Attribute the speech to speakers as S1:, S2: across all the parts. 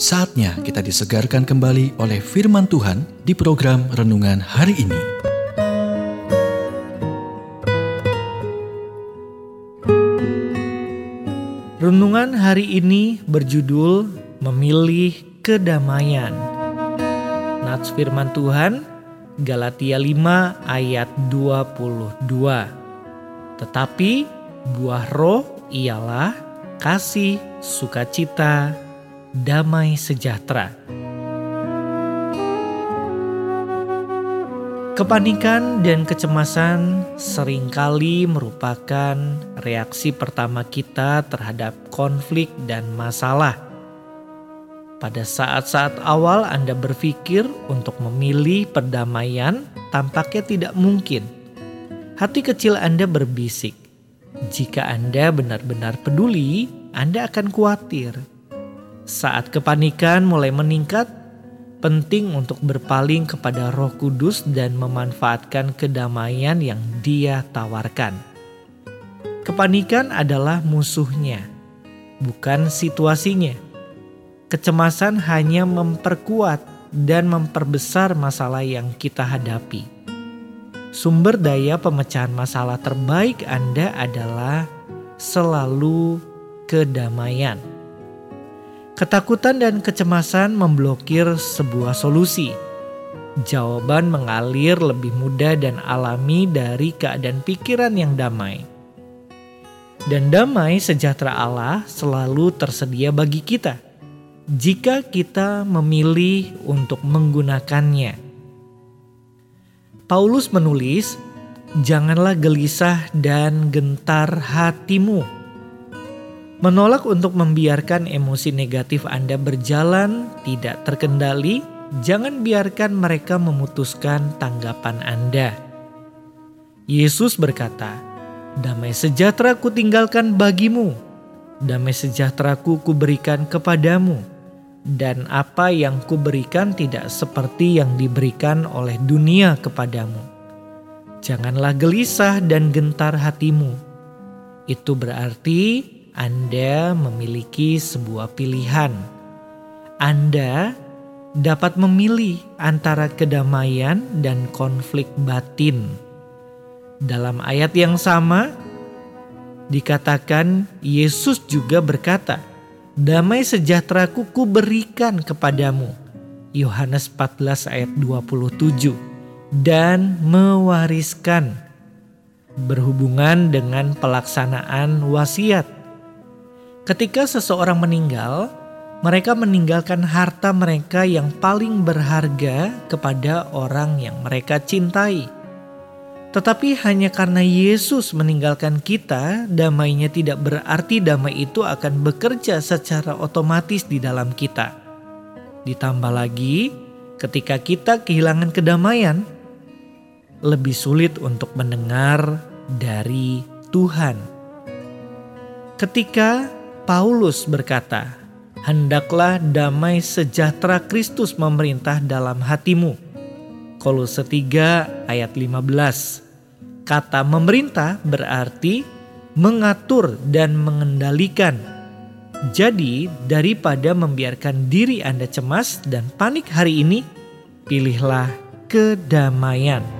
S1: Saatnya kita disegarkan kembali oleh firman Tuhan di program renungan hari ini.
S2: Renungan hari ini berjudul Memilih Kedamaian. Nats firman Tuhan Galatia 5 ayat 22. Tetapi buah roh ialah kasih, sukacita, damai sejahtera. Kepanikan dan kecemasan sering kali merupakan reaksi pertama kita terhadap konflik dan masalah. Pada saat-saat awal Anda berpikir untuk memilih perdamaian, tampaknya tidak mungkin. Hati kecil Anda berbisik, "Jika Anda benar-benar peduli, Anda akan khawatir." Saat kepanikan mulai meningkat, penting untuk berpaling kepada Roh Kudus dan memanfaatkan kedamaian yang Dia tawarkan. Kepanikan adalah musuhnya, bukan situasinya. Kecemasan hanya memperkuat dan memperbesar masalah yang kita hadapi. Sumber daya pemecahan masalah terbaik Anda adalah selalu kedamaian. Ketakutan dan kecemasan memblokir sebuah solusi. Jawaban mengalir lebih mudah dan alami dari keadaan pikiran yang damai. Dan damai sejahtera Allah selalu tersedia bagi kita jika kita memilih untuk menggunakannya. Paulus menulis, "Janganlah gelisah dan gentar hatimu." Menolak untuk membiarkan emosi negatif Anda berjalan tidak terkendali, jangan biarkan mereka memutuskan tanggapan Anda. Yesus berkata, "Damai sejahtera ku tinggalkan bagimu, damai sejahtera ku kuberikan kepadamu." Dan apa yang kuberikan tidak seperti yang diberikan oleh dunia kepadamu. Janganlah gelisah dan gentar hatimu. Itu berarti anda memiliki sebuah pilihan. Anda dapat memilih antara kedamaian dan konflik batin. Dalam ayat yang sama, dikatakan Yesus juga berkata, "Damai sejahtera ku berikan kepadamu." Yohanes 14 ayat 27 dan mewariskan berhubungan dengan pelaksanaan wasiat Ketika seseorang meninggal, mereka meninggalkan harta mereka yang paling berharga kepada orang yang mereka cintai. Tetapi hanya karena Yesus meninggalkan kita, damainya tidak berarti damai itu akan bekerja secara otomatis di dalam kita. Ditambah lagi, ketika kita kehilangan kedamaian, lebih sulit untuk mendengar dari Tuhan. Ketika Paulus berkata, "Hendaklah damai sejahtera Kristus memerintah dalam hatimu." Kolose 3 ayat 15. Kata memerintah berarti mengatur dan mengendalikan. Jadi, daripada membiarkan diri Anda cemas dan panik hari ini, pilihlah kedamaian.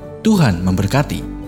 S1: Tuhan memberkati.